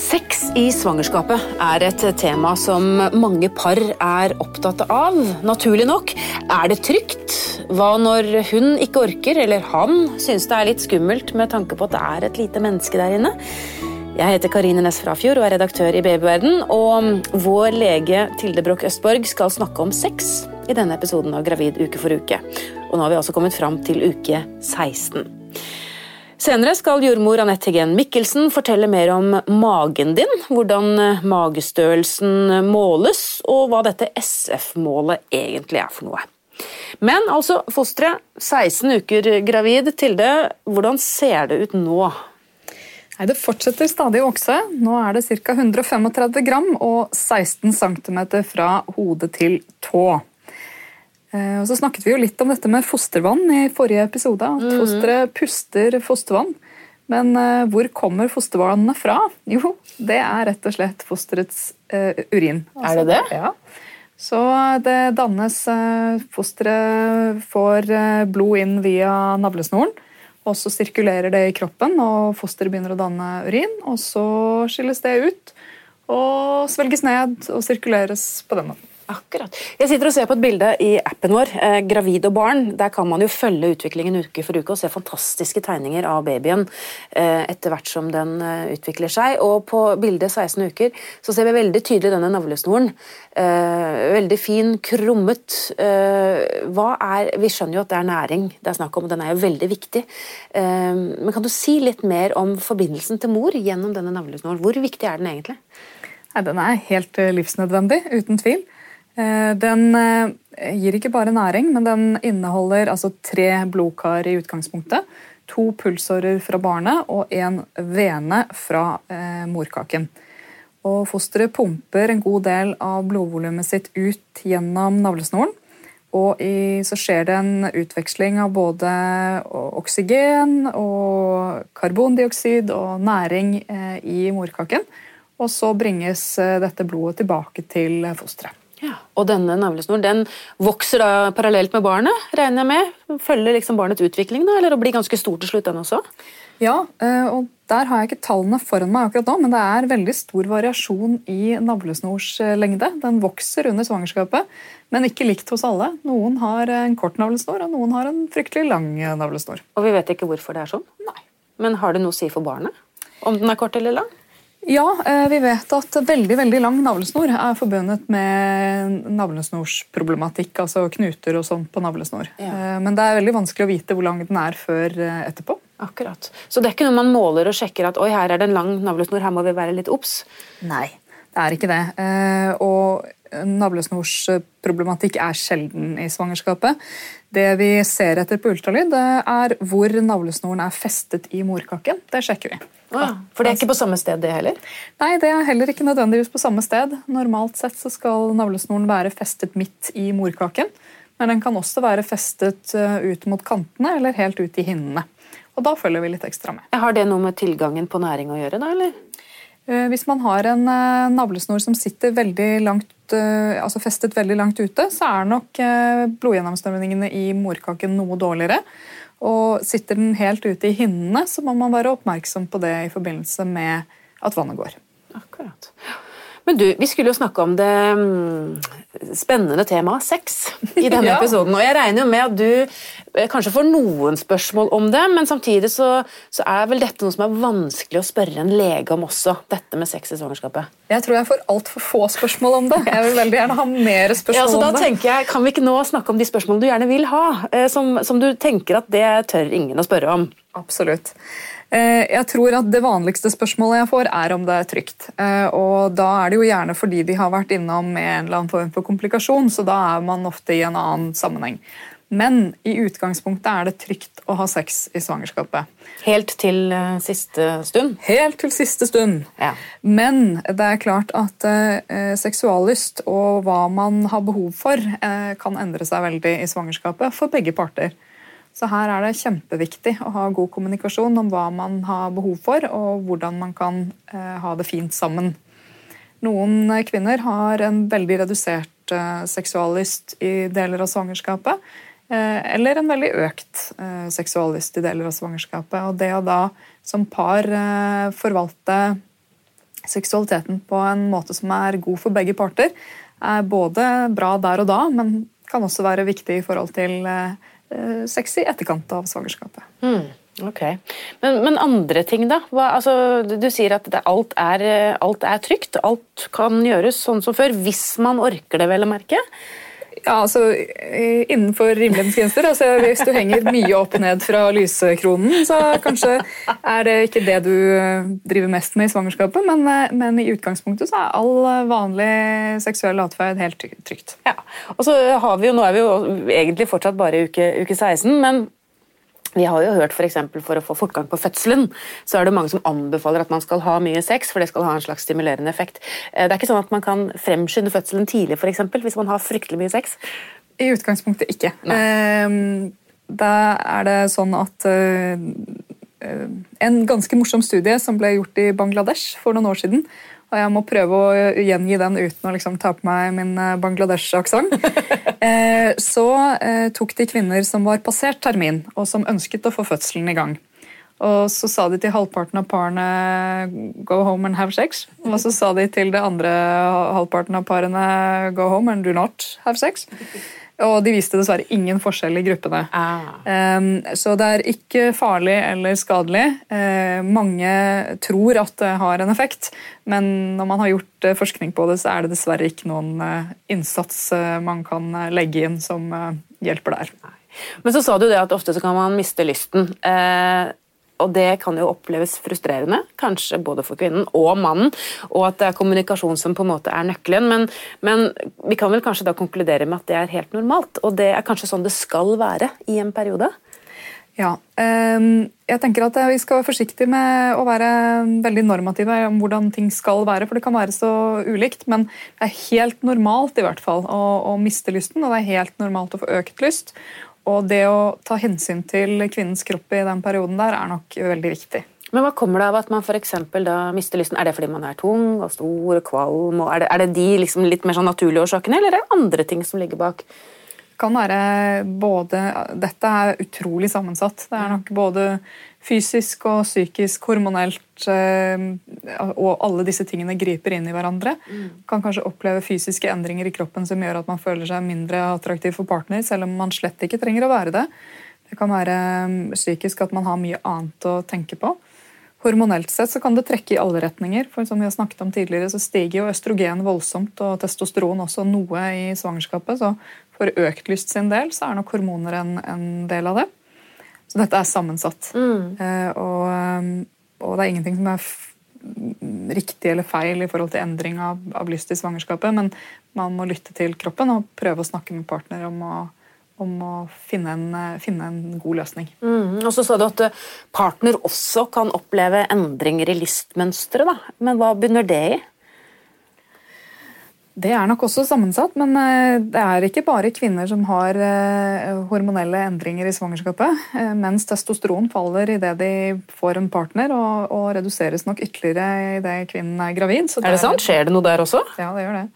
Sex i svangerskapet er et tema som mange par er opptatt av. Naturlig nok. Er det trygt? Hva når hun ikke orker, eller han synes det er litt skummelt med tanke på at det er et lite menneske der inne? Jeg heter Karine Næss Frafjord og er redaktør i Babyverden. Og vår lege Tilde Broch Østborg skal snakke om sex i denne episoden av Gravid uke for uke. Og nå har vi altså kommet fram til uke 16. Senere skal jordmor Anette Heggen Mikkelsen fortelle mer om magen din, hvordan eh, magestørrelsen måles, og hva dette SF-målet egentlig er for noe. Men altså, fosteret 16 uker gravid. Tilde, hvordan ser det ut nå? Nei, Det fortsetter stadig å vokse. Nå er det ca. 135 gram og 16 cm fra hode til tå. Eh, og så snakket vi jo litt om dette med fostervann i forrige episode. At mm. fosteret puster fostervann. Men uh, hvor kommer fostervannene fra? Jo, det er rett og slett fosterets uh, urin. Altså, er det det? Ja. Så det dannes Fosteret får blod inn via navlesnoren. Og så sirkulerer det i kroppen, og fosteret begynner å danne urin. Og så skilles det ut og svelges ned og sirkuleres på den måten. Akkurat. Jeg sitter og ser på et bilde i appen vår, eh, 'Gravid og barn'. Der kan man jo følge utviklingen uke for uke og se fantastiske tegninger av babyen eh, etter hvert som den eh, utvikler seg. Og på bildet 16 uker så ser vi veldig tydelig denne navlesnoren. Eh, veldig fin, krummet. Eh, hva er, vi skjønner jo at det er næring det er snakk om, og den er jo veldig viktig. Eh, men kan du si litt mer om forbindelsen til mor gjennom denne navlesnoren? Hvor viktig er den egentlig? Nei, den er helt livsnødvendig, uten tvil. Eh, den eh, gir ikke bare næring, men den inneholder altså tre blodkar i utgangspunktet. To pulsårer fra barnet og en vene fra eh, morkaken. Og Fosteret pumper en god del av blodvolumet sitt ut gjennom navlesnoren. Og så skjer det en utveksling av både oksygen og karbondioksid og næring i morkaken. Og så bringes dette blodet tilbake til fosteret. Ja, og denne navlesnoren den vokser da parallelt med barnet, regner jeg med? Følger liksom barnets utvikling, da, eller blir ganske stor til slutt, den også? Ja, eh, og der har jeg ikke tallene foran meg akkurat nå, men det er veldig stor variasjon i navlesnorslengde. Den vokser under svangerskapet, men ikke likt hos alle. Noen har en kort navlesnor, og noen har en fryktelig lang navlesnor. Og vi vet ikke hvorfor det er sånn? Nei. Men har det noe å si for barnet? Om den er kort eller lang? Ja, eh, vi vet at veldig veldig lang navlesnor er forbundet med navlesnorsproblematikk, altså knuter og sånn på navlesnor. Ja. Eh, men det er veldig vanskelig å vite hvor lang den er før eh, etterpå. Akkurat. Så det er ikke noe man måler og sjekker at oi, her er det en lang navlesnor, her må vi være litt obs? Nei, det er ikke det. Og navlesnorsproblematikk er sjelden i svangerskapet. Det vi ser etter på ultralyd, er hvor navlesnoren er festet i morkaken. Det sjekker vi. Ja, for det er ikke på samme sted, det heller? Nei, det er heller ikke nødvendigvis på samme sted. Normalt sett så skal navlesnoren være festet midt i morkaken. Men den kan også være festet eh, ut mot kantene eller helt ut i hinnene. Og da følger vi litt ekstra med. Har det noe med tilgangen på næring å gjøre, da, eller? Eh, hvis man har en eh, navlesnor som sitter veldig langt, altså festet veldig langt ute, så er nok blodgjennomstrømningene i morkaken noe dårligere. Og sitter den helt ute i hinnene, så må man være oppmerksom på det i forbindelse med at vannet går. Akkurat. Men du, vi skulle jo snakke om det mm, spennende temaet sex i denne ja. episoden. Og jeg regner jo med at du eh, kanskje får noen spørsmål om det, men samtidig så, så, er vel dette noe som er vanskelig å spørre en lege om også, dette med sex i svangerskapet. Jeg tror jeg får altfor få spørsmål om det. Jeg vil veldig gjerne ha mer spørsmål ja, så da om det. tenker jeg, Kan vi ikke nå snakke om de spørsmålene du gjerne vil ha, eh, som, som du tenker at det tør ingen å spørre om? Absolutt. Eh, jeg tror at Det vanligste spørsmålet jeg får, er om det er trygt. Eh, og Da er det jo gjerne fordi de har vært innom med en eller annen form for komplikasjon, så da er man ofte i en annen sammenheng. Men i utgangspunktet er det trygt å ha sex i svangerskapet. Helt til uh, siste stund? Helt til siste stund. Ja. Men det er klart at uh, seksuallyst og hva man har behov for, uh, kan endre seg veldig i svangerskapet for begge parter. Så her er det kjempeviktig å ha god kommunikasjon om hva man har behov for, og hvordan man kan eh, ha det fint sammen. Noen kvinner har en veldig redusert eh, seksuallyst i deler av svangerskapet. Eh, eller en veldig økt eh, seksuallyst i deler av svangerskapet. Og det å da som par eh, forvalte seksualiteten på en måte som er god for begge parter, er både bra der og da, men kan også være viktig i forhold til eh, sex i etterkant av svangerskapet. Mm. Ok, men, men, andre ting, da? Hva, altså, du sier at det, alt, er, alt, er, trygt. Alt kan gjøres sånn som før, hvis man orker det, vel å merke. Ja, altså Innenfor rimelighetens. Altså, hvis du henger mye opp ned fra lysekronen, så kanskje er det ikke det du eh, driver mest med i svangerskapet, men, eh, men i utgangspunktet så er all vanlig seksuell atferd helt trygt. Ja, og så har vi jo, Nå er vi jo egentlig fortsatt bare uke, uke 16, men vi har jo hørt For, for å få fortgang på fødselen, så er det mange som anbefaler at man skal ha mye sex, for det skal ha en slags stimulerende effekt. Eh, det er ikke sånn at man kan fremskynde fødselen tidlig for eksempel, hvis man har fryktelig mye sex? I utgangspunktet ikke. Nei. Da er det sånn at eh, En ganske morsom studie som ble gjort i Bangladesh for noen år siden, og jeg må prøve å gjengi den uten å liksom ta på meg min eh, Bangladesh-aksent. Eh, så eh, tok de kvinner som var passert termin, og som ønsket å få fødselen i gang. Og så sa de til halvparten av parene 'go home and have sex'. Og så sa de til det andre halvparten av parene 'go home and do not have sex'. Og de viste dessverre ingen forskjell i gruppene. Ah. Um, så det er ikke farlig eller skadelig. Uh, mange tror at det har en effekt, men når man har gjort uh, forskning på det, så er det dessverre ikke noen uh, innsats man kan legge inn som hjelper der. Men så sa du det at ofte så kan man miste lysten. Eh, og det kan jo oppleves frustrerende, kanskje både for kvinnen og mannen, og at det er kommunikasjon som på en måte er nøkkelen, men, men, vi kan vel kanskje da konkludere med at det er helt normalt, og det er kanskje sånn det skal være i en periode? Ja. Ehm, jeg tenker at Vi skal være forsiktige med å være veldig normative om hvordan ting skal være, for det kan være så ulikt. Men det er helt normalt i hvert fall å, å miste lysten, og det er helt normalt å få økt lyst. Og det å ta hensyn til kvinnens kropp i den perioden der er nok veldig viktig. Men Hva kommer det av at man for da mister lysten? Er det fordi man er tung og stor og kvalm? Og er, det, er det de liksom litt mer sånn naturlige årsakene, eller er det andre ting som ligger bak? Det kan være både Dette er utrolig sammensatt. Det er nok både fysisk og psykisk, hormonelt eh, Og alle disse tingene griper inn i hverandre. Mm. Kan kanskje oppleve fysiske endringer i kroppen som gjør at man føler seg mindre attraktiv for partner, selv om man slett ikke trenger å være det. Det kan være mm, psykisk at man har mye annet å tenke på. Hormonelt sett så kan det trekke i alle retninger. for som vi har snakket om tidligere, så stiger jo østrogen voldsomt, og testosteron også noe i svangerskapet. Så for økt lyst sin del så er nok hormoner en, en del av det. Så dette er sammensatt. Mm. Eh, og, um, og, det er ingenting som er riktig eller feil i forhold til endring av, av, lyst i svangerskapet, men man må lytte til kroppen og prøve å snakke med partner om å, om å finne, en, finne en, god løsning. Mm. Og så sa du at eh, partner også kan oppleve endringer i lystmønsteret. Men hva begynner det i? Det er nok også sammensatt, men eh, det er ikke bare kvinner som har eh, hormonelle endringer i svangerskapet. Eh, mens testosteron faller idet de får en partner, og, og, reduseres nok ytterligere idet kvinnen er gravid. er det sant? Skjer det noe der også? Ja, det gjør det.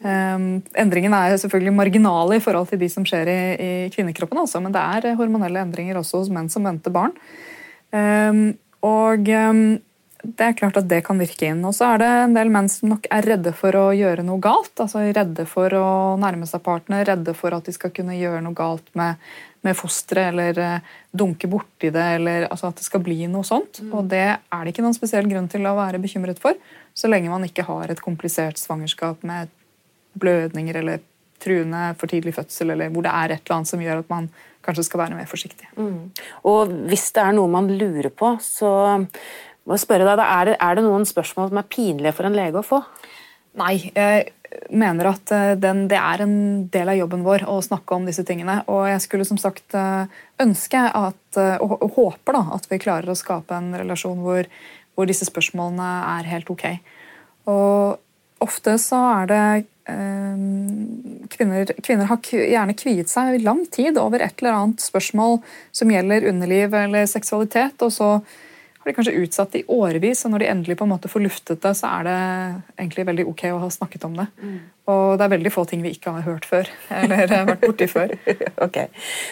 Um, endringene er selvfølgelig marginale i forhold til de som skjer i, i kvinnekroppen, også, men det er hormonelle endringer også hos menn som venter barn. Um, og um, det er klart at det kan virke inn. Og så er det en del menn som nok er redde for å gjøre noe galt. altså Redde for å nærme seg partner, redde for at de skal kunne gjøre noe galt med, med fosteret eller uh, dunke borti det, eller altså at det skal bli noe sånt. Mm. Og det er det ikke noen spesiell grunn til å være bekymret for, så lenge man ikke har et komplisert svangerskap med blødninger eller truende for tidlig fødsel, eller hvor det er et eller annet som gjør at man kanskje skal være mer forsiktig. Mm. Og hvis det er noe man lurer på, så må spørre deg, er det, er det noen spørsmål som er pinlige for en lege å få? Nei, jeg mener at eh, den, det er en del av jobben vår å snakke om disse tingene. Og jeg skulle som sagt eh, ønske at, eh, og, håper da, at vi klarer å skape en relasjon hvor, hvor disse spørsmålene er helt ok. Og ofte så er det Kvinner, kvinner, har gjerne kviet seg i lang tid over et eller annet spørsmål som gjelder underliv eller seksualitet, og så har de kanskje utsatt i årevis, og når de endelig på en måte får luftet det, så er det egentlig veldig ok å ha snakket om det. Mm. Og det er veldig få ting vi ikke har hørt før, eller vært borti før. ok,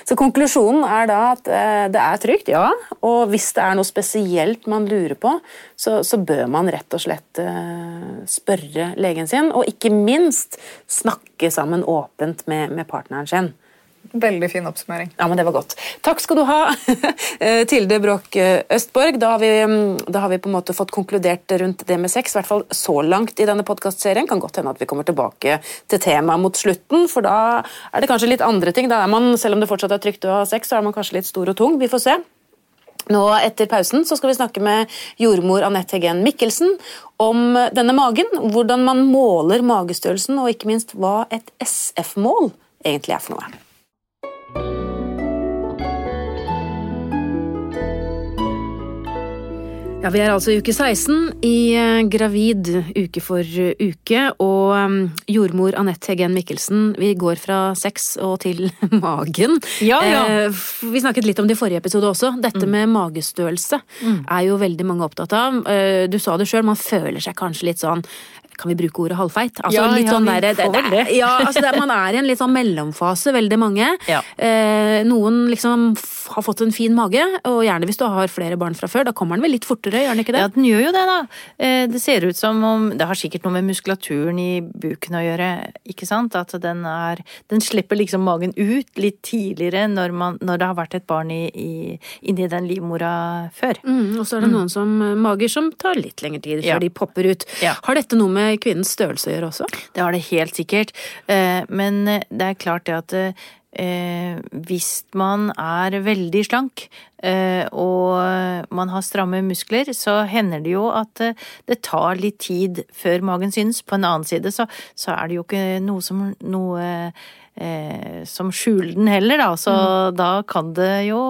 Så konklusjonen er da at eh, det er trygt, ja. Og hvis det er noe spesielt man lurer på, så, så bør man rett og slett uh, spørre legen sin, og ikke minst snakke sammen åpent med, med partneren sin. Veldig fin oppsummering. Ja, men Det var godt. Takk skal du ha, eh, Tilde Bråk eh, Østborg. Da har, vi, mm, da har, vi, på en måte fått konkludert rundt det med sex, i hvert fall så langt i denne podkastserien. Kan godt hende at vi kommer tilbake til temaet mot slutten, for da er det kanskje litt andre ting. Da er man, selv om det fortsatt er trygt å ha sex, så er man kanskje litt stor og tung. Vi får se. Nå Etter pausen så skal vi snakke med jordmor Anette Heggen Mikkelsen om denne magen, hvordan man måler magestørrelsen, og ikke minst hva et SF-mål egentlig er for noe. Ja, Vi er altså i uke 16 i eh, Gravid uke for uke, og um, jordmor Anette Heggen Mikkelsen, vi går fra sex og til magen. Ja, ja. Eh, vi snakket litt om det i forrige episode også. Dette mm. med magestørrelse mm. er jo veldig mange opptatt av. Eh, du sa det sjøl, man føler seg kanskje litt sånn kan vi bruke ordet halvfeit? Altså, ja, ja, sånn der, det, det, ja, altså det, man er i en litt sånn mellomfase, veldig mange. Ja. Eh, noen liksom har fått en fin mage, og gjerne hvis du har flere barn fra før. Da kommer den vel litt fortere, gjør den ikke det? Ja, den gjør jo det, da. Eh, det ser ut som om Det har sikkert noe med muskulaturen i buken å gjøre, ikke sant? At den er Den slipper liksom magen ut litt tidligere når, man, når det har vært et barn i, i, inni den livmora før. Mm, og så er det mm. noen som mager som tar litt lengre tid før de popper ut. Har dette noe med kvinnens størrelse å gjøre også? Det har det helt sikkert. Eh, men det er klart det at eh, hvis man er veldig slank eh, og man har stramme muskler, så hender det jo at det tar litt tid før magen synes. På en annen side så, så er det jo ikke noe som noe eh, som skjuler den heller, da. Så mm. da kan det jo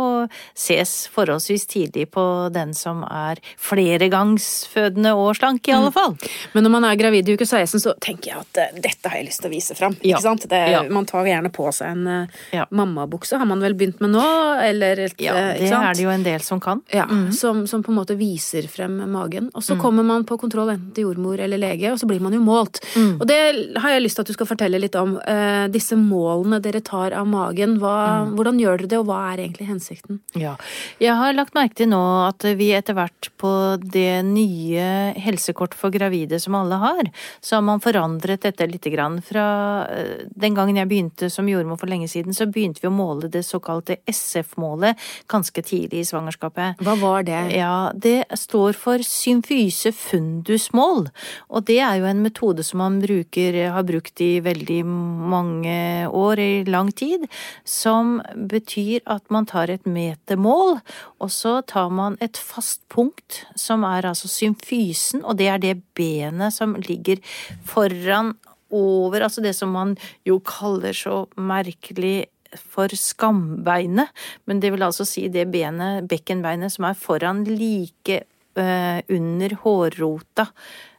ses forholdsvis tidlig på den som er fleregangsfødende og slank, i alle mm. fall. Men når man er gravid i uke 16, så tenker jeg at uh, dette har jeg lyst til å vise fram. Ja. Ikke sant? Det, ja. Man tar gjerne på seg en uh, ja. mammabukse, har man vel begynt med nå? Eller et, ja, eh, det er det jo en del som kan. Ja, mm. som, som, på en måte viser frem magen. Og så mm. kommer man på kontroll enten til jordmor eller lege, og så blir man jo målt. Mm. Og det har jeg lyst til at du skal fortelle litt om. Uh, disse målene målene dere tar av magen. Hva, mm. Hvordan gjør dere det, og hva er egentlig hensikten? Ja, Jeg har lagt merke til nå at vi etter hvert på det nye helsekort for gravide som alle har, så har man forandret dette litt grann. Fra eh, den gangen jeg begynte som jordmor for lenge siden, så begynte vi å måle det såkalte SF-målet ganske tidlig i svangerskapet. Hva var det? Ja, Det står for symfyse fundusmål, og det er jo en metode som man bruker, har brukt i veldig mange år i lang tid, som betyr at man tar et metermål, og så tar man et fast punkt, som er altså symfysen, og det er det benet som ligger foran over, altså det som man jo kaller så merkelig for skambeinet, men det vil altså si det benet, bekkenbeinet, som er foran like uh, under hårrota.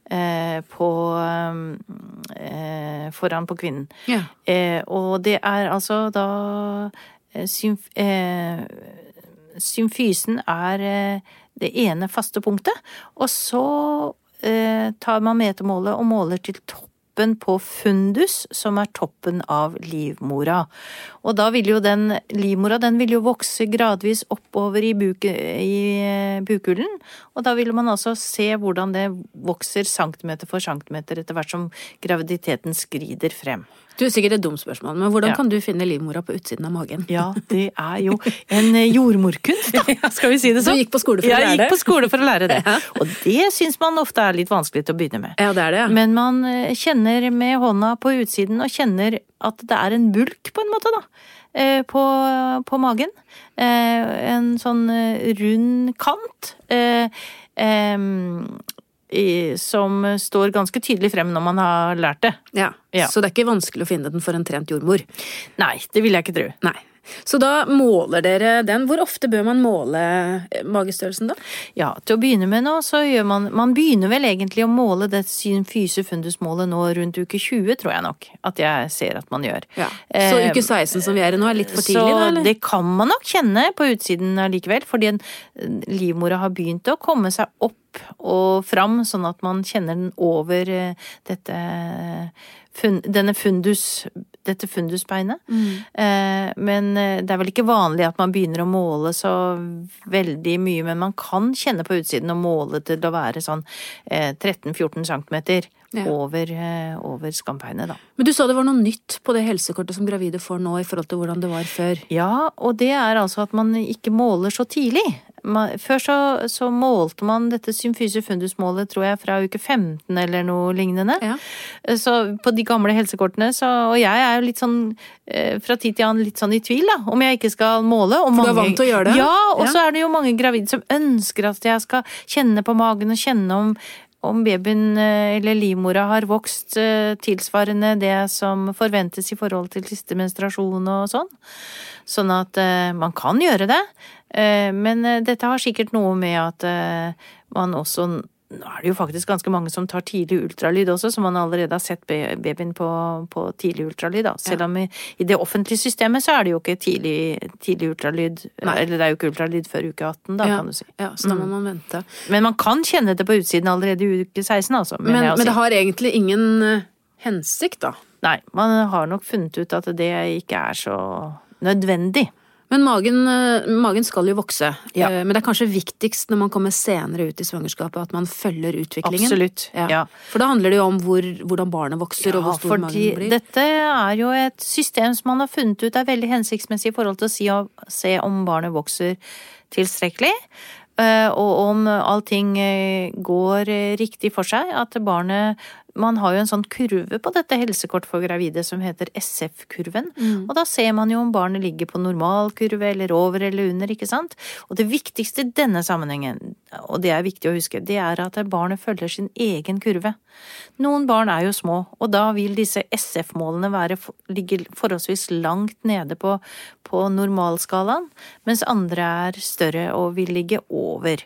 Eh, på eh, Foran på kvinnen. Ja. Eh, og det er altså da symf, Symfysen er det ene faste punktet, og så tar man metermålet og måler til topp toppen på fundus, som er toppen av livmora. Og da vil jo den livmora den vil jo vokse gradvis oppover i, buke, i eh, bukhulen. Og da vil man altså se hvordan det vokser centimeter for centimeter etter hvert som graviditeten skrider frem. Du er sikkert et dumt spørsmål, men hvordan ja. kan du finne livmora på utsiden av magen? Ja, det er jo en eh, jordmorkunst, da, skal vi si det sånn. Du gikk på skole for å lære det? Jeg gikk på skole for å lære det. Og det syns man ofte er litt vanskelig til å begynne med. Ja, det er det, ja. Men man eh, kjenner med hånda på utsiden, og kjenner at det er en bulk, på en måte, da. Eh, på, på magen. En sånn rund kant som står ganske tydelig frem når man har lært det. Ja, ja. Så det er ikke vanskelig å finne den for en trent jordmor? Nei, det vil jeg ikke tro. Nei. Så da måler dere den. Hvor ofte bør man måle eh, magestørrelsen da? Ja, til å begynne med nå, så gjør man Man begynner vel egentlig å måle det synfyse fundusmålet nå rundt uke 20, tror jeg nok. At jeg ser at man gjør. Ja. Så Eh, uke 16 som vi er i nå, er litt for tidlig, da? Så eller? det kan man nok kjenne på utsiden allikevel, fordi en livmora har begynt å komme seg opp og fram, sånn at man kjenner den over eh, dette fun, denne fundus, dette fundusbeinet. Eh, men eh, det er vel ikke vanlig at man begynner å måle så veldig mye, men man kan kjenne på utsiden og måle til å være sånn eh, 13-14 cm Ja. over, eh, over skambeinet, da. Men du sa det var noe nytt på det helsekortet som gravide får nå i forhold til hvordan det var før. Ja, og det er altså at man ikke måler så tidlig. Ma- Før så, så målte man dette symfyse fundus-målet, tror jeg, fra uke 15 eller noe lignende. Ja. Så på de gamle helsekortene, så Og jeg er jo litt sånn eh, fra tid til annen litt sånn i tvil, da, om jeg ikke skal måle. Og For du er vant til å gjøre det? Ja, og Ja. så er det jo mange gravide som ønsker at jeg skal kjenne på magen og kjenne om om babyen eh, eller livmora har vokst eh, tilsvarende det som forventes i forhold til siste menstruasjon og sånn. Sånn at eh, man kan gjøre det. Men dette har sikkert noe med at man også Nå er det jo faktisk ganske mange som tar tidlig ultralyd også, så man allerede har sett babyen på, på tidlig ultralyd. Da. Selv om i, i det offentlige systemet så er det jo ikke tidlig, tidlig ultralyd. Nei. Eller det er jo ikke ultralyd før uke 18, da, ja. kan du si. Ja, så da må man vente. Men man kan kjenne det på utsiden allerede i uke 16, altså. Men, men, men det har egentlig ingen eh, hensikt, da. Nei, man har nok funnet ut at det ikke er så nødvendig. Men magen, eh, magen skal jo vokse. Ja. Eh, Men det er kanskje viktigst når man kommer senere ut i svangerskapet, at man følger utviklingen. Absolutt. Ja. Ja. For da handler det jo om hvor, hvordan barnet vokser, og hvor stor fordi magen blir. dette er jo et system som man har funnet ut er veldig hensiktsmessig i forhold til å si, se om barnet vokser tilstrekkelig. eh, Og om allting går riktig for seg. At barnet Man har jo en sånn kurve på dette helsekort for gravide som heter SF-kurven. Mm. Og da ser man jo om barnet ligger på normalkurve eller over eller under, ikke sant. Og det viktigste i denne sammenhengen, og det er viktig å huske, det er at barnet følger sin egen kurve. Noen barn er jo små, og da vil disse SF-målene ligge forholdsvis langt nede på, på normalskalaen, mens andre er større og vil ligge over.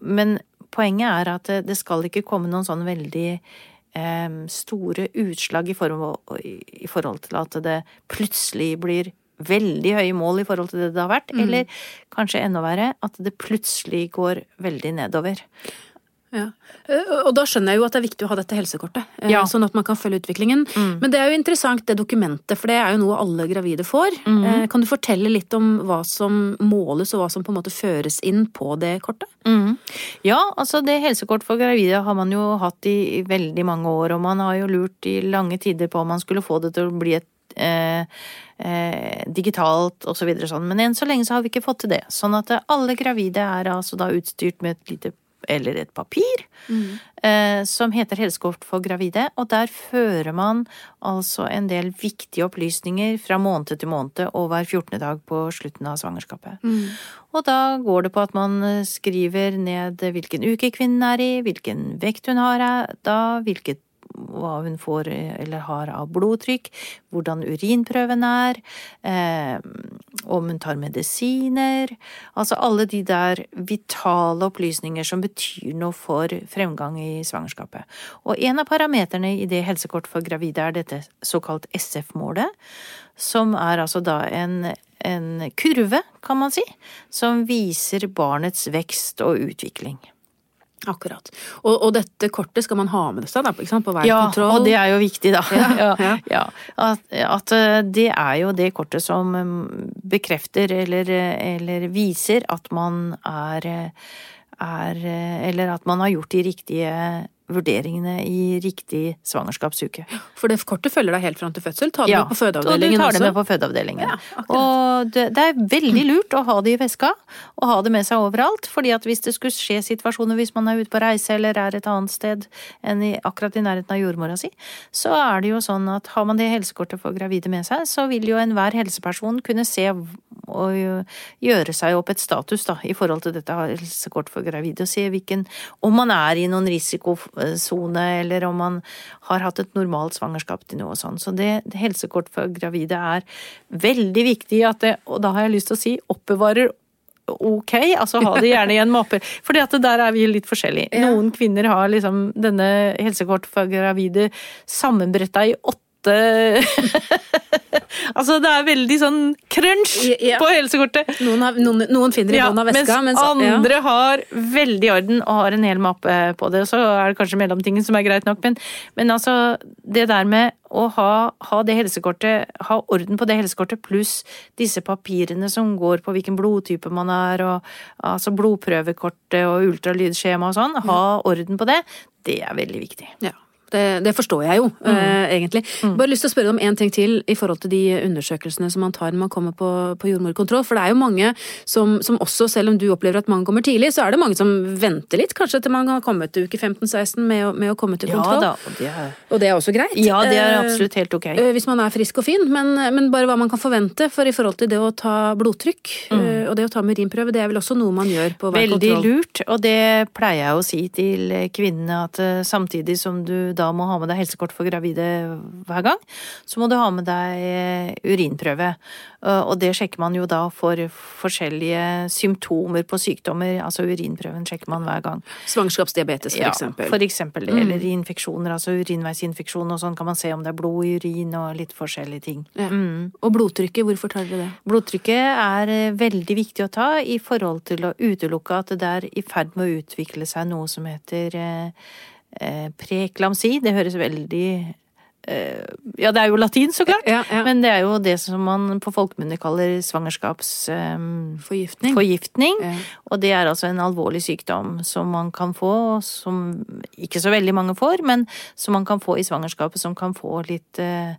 Men poenget er at det- skal ikke komme noen sånn veldig store utslag i forhold, i forhold til at det plutselig blir veldig høye mål i forhold til det det har vært, eller kanskje enda verre, at det plutselig går veldig nedover. Ja. Eh, Og da skjønner jeg jo at det er viktig å ha dette helsekortet, eh, Ja. sånn at man kan følge utviklingen. Men det er jo interessant det dokumentet, for det er jo noe alle gravide får. Mm. Kan du fortelle litt om hva som måles, og hva som på en måte føres inn på det kortet? Mm. Ja, altså det helsekort for gravide har man jo hatt i, veldig mange år, og man har jo lurt i lange tider på om man skulle få det til å bli et eh, eh, digitalt og så sånn, men enn så lenge så har vi ikke fått til det. Sånn at eh, alle gravide er altså da utstyrt med et lite eller et papir eh, som heter Helsekort for gravide, og der fører man altså en del viktige opplysninger fra måned til måned og hver 14. dag på slutten av svangerskapet. Og da går det på at man eh, skriver ned hvilken uke kvinnen er i, hvilken vekt hun har eh, da, hvilket hva hun får eh, eller har av blodtrykk, hvordan urinprøven er, eh, om hun tar medisiner Altså alle de der vitale opplysninger som betyr noe for fremgang i svangerskapet. Og en av parameterne i det helsekortet for gravide er dette såkalt SF-målet, som er altså da en en kurve, kan man si, som viser barnets vekst og utvikling. Akkurat. Og, og dette kortet skal man ha med seg da, sant? på hver Ja, kontroll? og det er jo viktig, da. Ja, ja. ja. At, at eh, det er jo det kortet som mm, bekrefter eller, eller viser at man er, er Eller at man har gjort de riktige vurderingene i riktig svangerskapsuke. For det kortet følger deg helt fram til fødsel. Ja, det med på og du fødeavdelingen tar det med på fødeavdelingen. Ja, og det, det er veldig lurt å ha det i veska, og ha det med seg overalt. fordi at hvis det skulle skje situasjoner hvis man er ute på reise eller er et annet sted enn i, akkurat i nærheten av jordmora si, så er det jo sånn at har man det helsekortet for gravide med seg, så vil jo enhver helseperson kunne se å gjøre seg opp et status da, i forhold til dette helsekort for gravide, og se hvilken Om man er i noen risikosone, eller om man har hatt et normalt svangerskap til noe sånt. Så det, helsekort for gravide er veldig viktig at det, og da har jeg lyst til å si, oppbevarer ok, altså ha det gjerne i en mappe. Fordi at der er vi litt forskjellige. Noen kvinner har liksom denne helsekort for gravide sammenbretta i åtte Altså, det er veldig sånn crunch ja. på helsekortet. Noen, har, noen, noen finner i ja, bånn av veska, mens, mens andre ja. har veldig orden og har en hel mappe på det. Så er det kanskje mellomtingen som er greit nok, men, men altså det der med å ha, ha, det helsekortet, ha orden på det helsekortet, pluss disse papirene som går på hvilken blodtype man er, og altså blodprøvekortet og ultralydskjema og sånn, ha orden på det, det er veldig viktig. Ja. Det, det, forstår jeg jo, mm. uh, egentlig. Mm. Bare lyst til å spørre om en ting til i forhold til de undersøkelsene som man tar når man kommer på, på jordmorkontroll. For det er jo mange som, som, også, selv om du opplever at mange kommer tidlig, så er det mange som venter litt, kanskje til man har kommet til uke 15-16 med, med, å komme til kontroll. Ja, da, og, det er... og det er også greit. Ja, det er absolutt helt ok. Uh, hvis man er frisk og fin, men, men, bare hva man kan forvente. For i forhold til det å ta blodtrykk mm. uh, og det å ta urinprøve, det er vel også noe man gjør på hver Veldig kontroll? Veldig lurt, og det pleier jeg å si til kvinnene at eh, samtidig som du da må ha med deg helsekort for gravide hver gang, så må du ha med deg eh, urinprøve. Og det sjekker man jo da for forskjellige symptomer på sykdommer. Altså urinprøven sjekker man hver gang. Svangerskapsdiabetes, for eksempel. Ja, for eksempel. Mm. Eller infeksjoner, altså urinveisinfeksjon og sånn kan man se om det er blod i urin og litt forskjellige ting. Ja. Mm. Og blodtrykket, hvorfor tar dere det? Blodtrykket er eh, veldig viktig å ta i forhold til å utelukke at det er i ferd med å utvikle seg noe som heter eh, eh, preklamsi. Det høres veldig eh, ja, det er jo latin, så klart, ja, ja. men det er jo det som man på folkemunne kaller svangerskapsforgiftning. Um, ja. Og det er altså en alvorlig sykdom som man kan få, som ikke så veldig mange får, men som man kan få i svangerskapet, som kan få litt uh,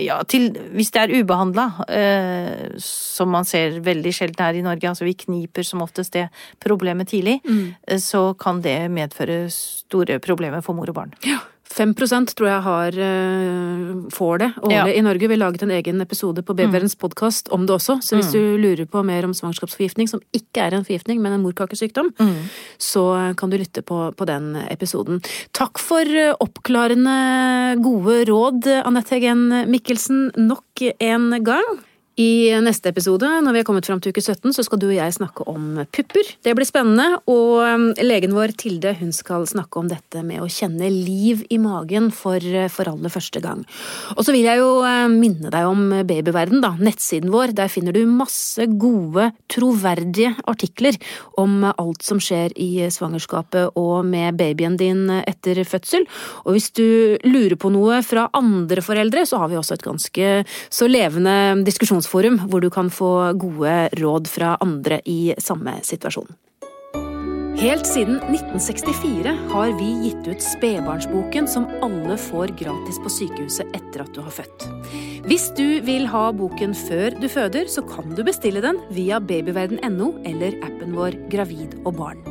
ja, til, hvis det er ubehandla, eh, som man ser veldig sjelden her i Norge, altså vi kniper som oftest det problemet tidlig, mm. eh, så kan det medføre store problemer for mor og barn. Ja. 5% tror jeg har, uh, får det årlig ja. i Norge. Vi laget en egen episode på Babyverdens mm. podkast om det også. Så hvis mm. du lurer på mer om svangerskapsforgiftning, som ikke er en forgiftning, men en morkakesykdom, mm. så kan du lytte på, på, den episoden. Takk for eh, oppklarende gode råd, Anette Heggen Mikkelsen, nok en gang. I neste episode, når vi har kommet fram til uke 17, så skal du og jeg snakke om pupper. Det blir spennende. Og um, legen vår Tilde hun skal snakke om dette med å kjenne liv i magen for, for aller første gang. Og så vil jeg jo um, minne deg om Babyverden, da. Nettsiden vår. Der finner du masse gode, troverdige artikler om alt som skjer i svangerskapet og med babyen din etter fødsel. Og hvis du lurer på noe fra andre foreldre, så har vi også et ganske så levende diskusjonsforum kompetanseforum, hvor du kan få gode råd fra andre i samme situasjon. Helt siden 1964 har vi gitt ut Spedbarnsboken, som alle får gratis på sykehuset etter at du har født. Hvis du vil ha boken før du føder, så kan du bestille den via babyverden.no eller appen vår Gravid og barn.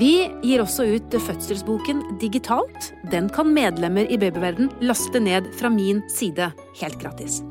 Vi gir også ut fødselsboken digitalt. Den kan medlemmer i Babyverden laste ned fra min side helt gratis.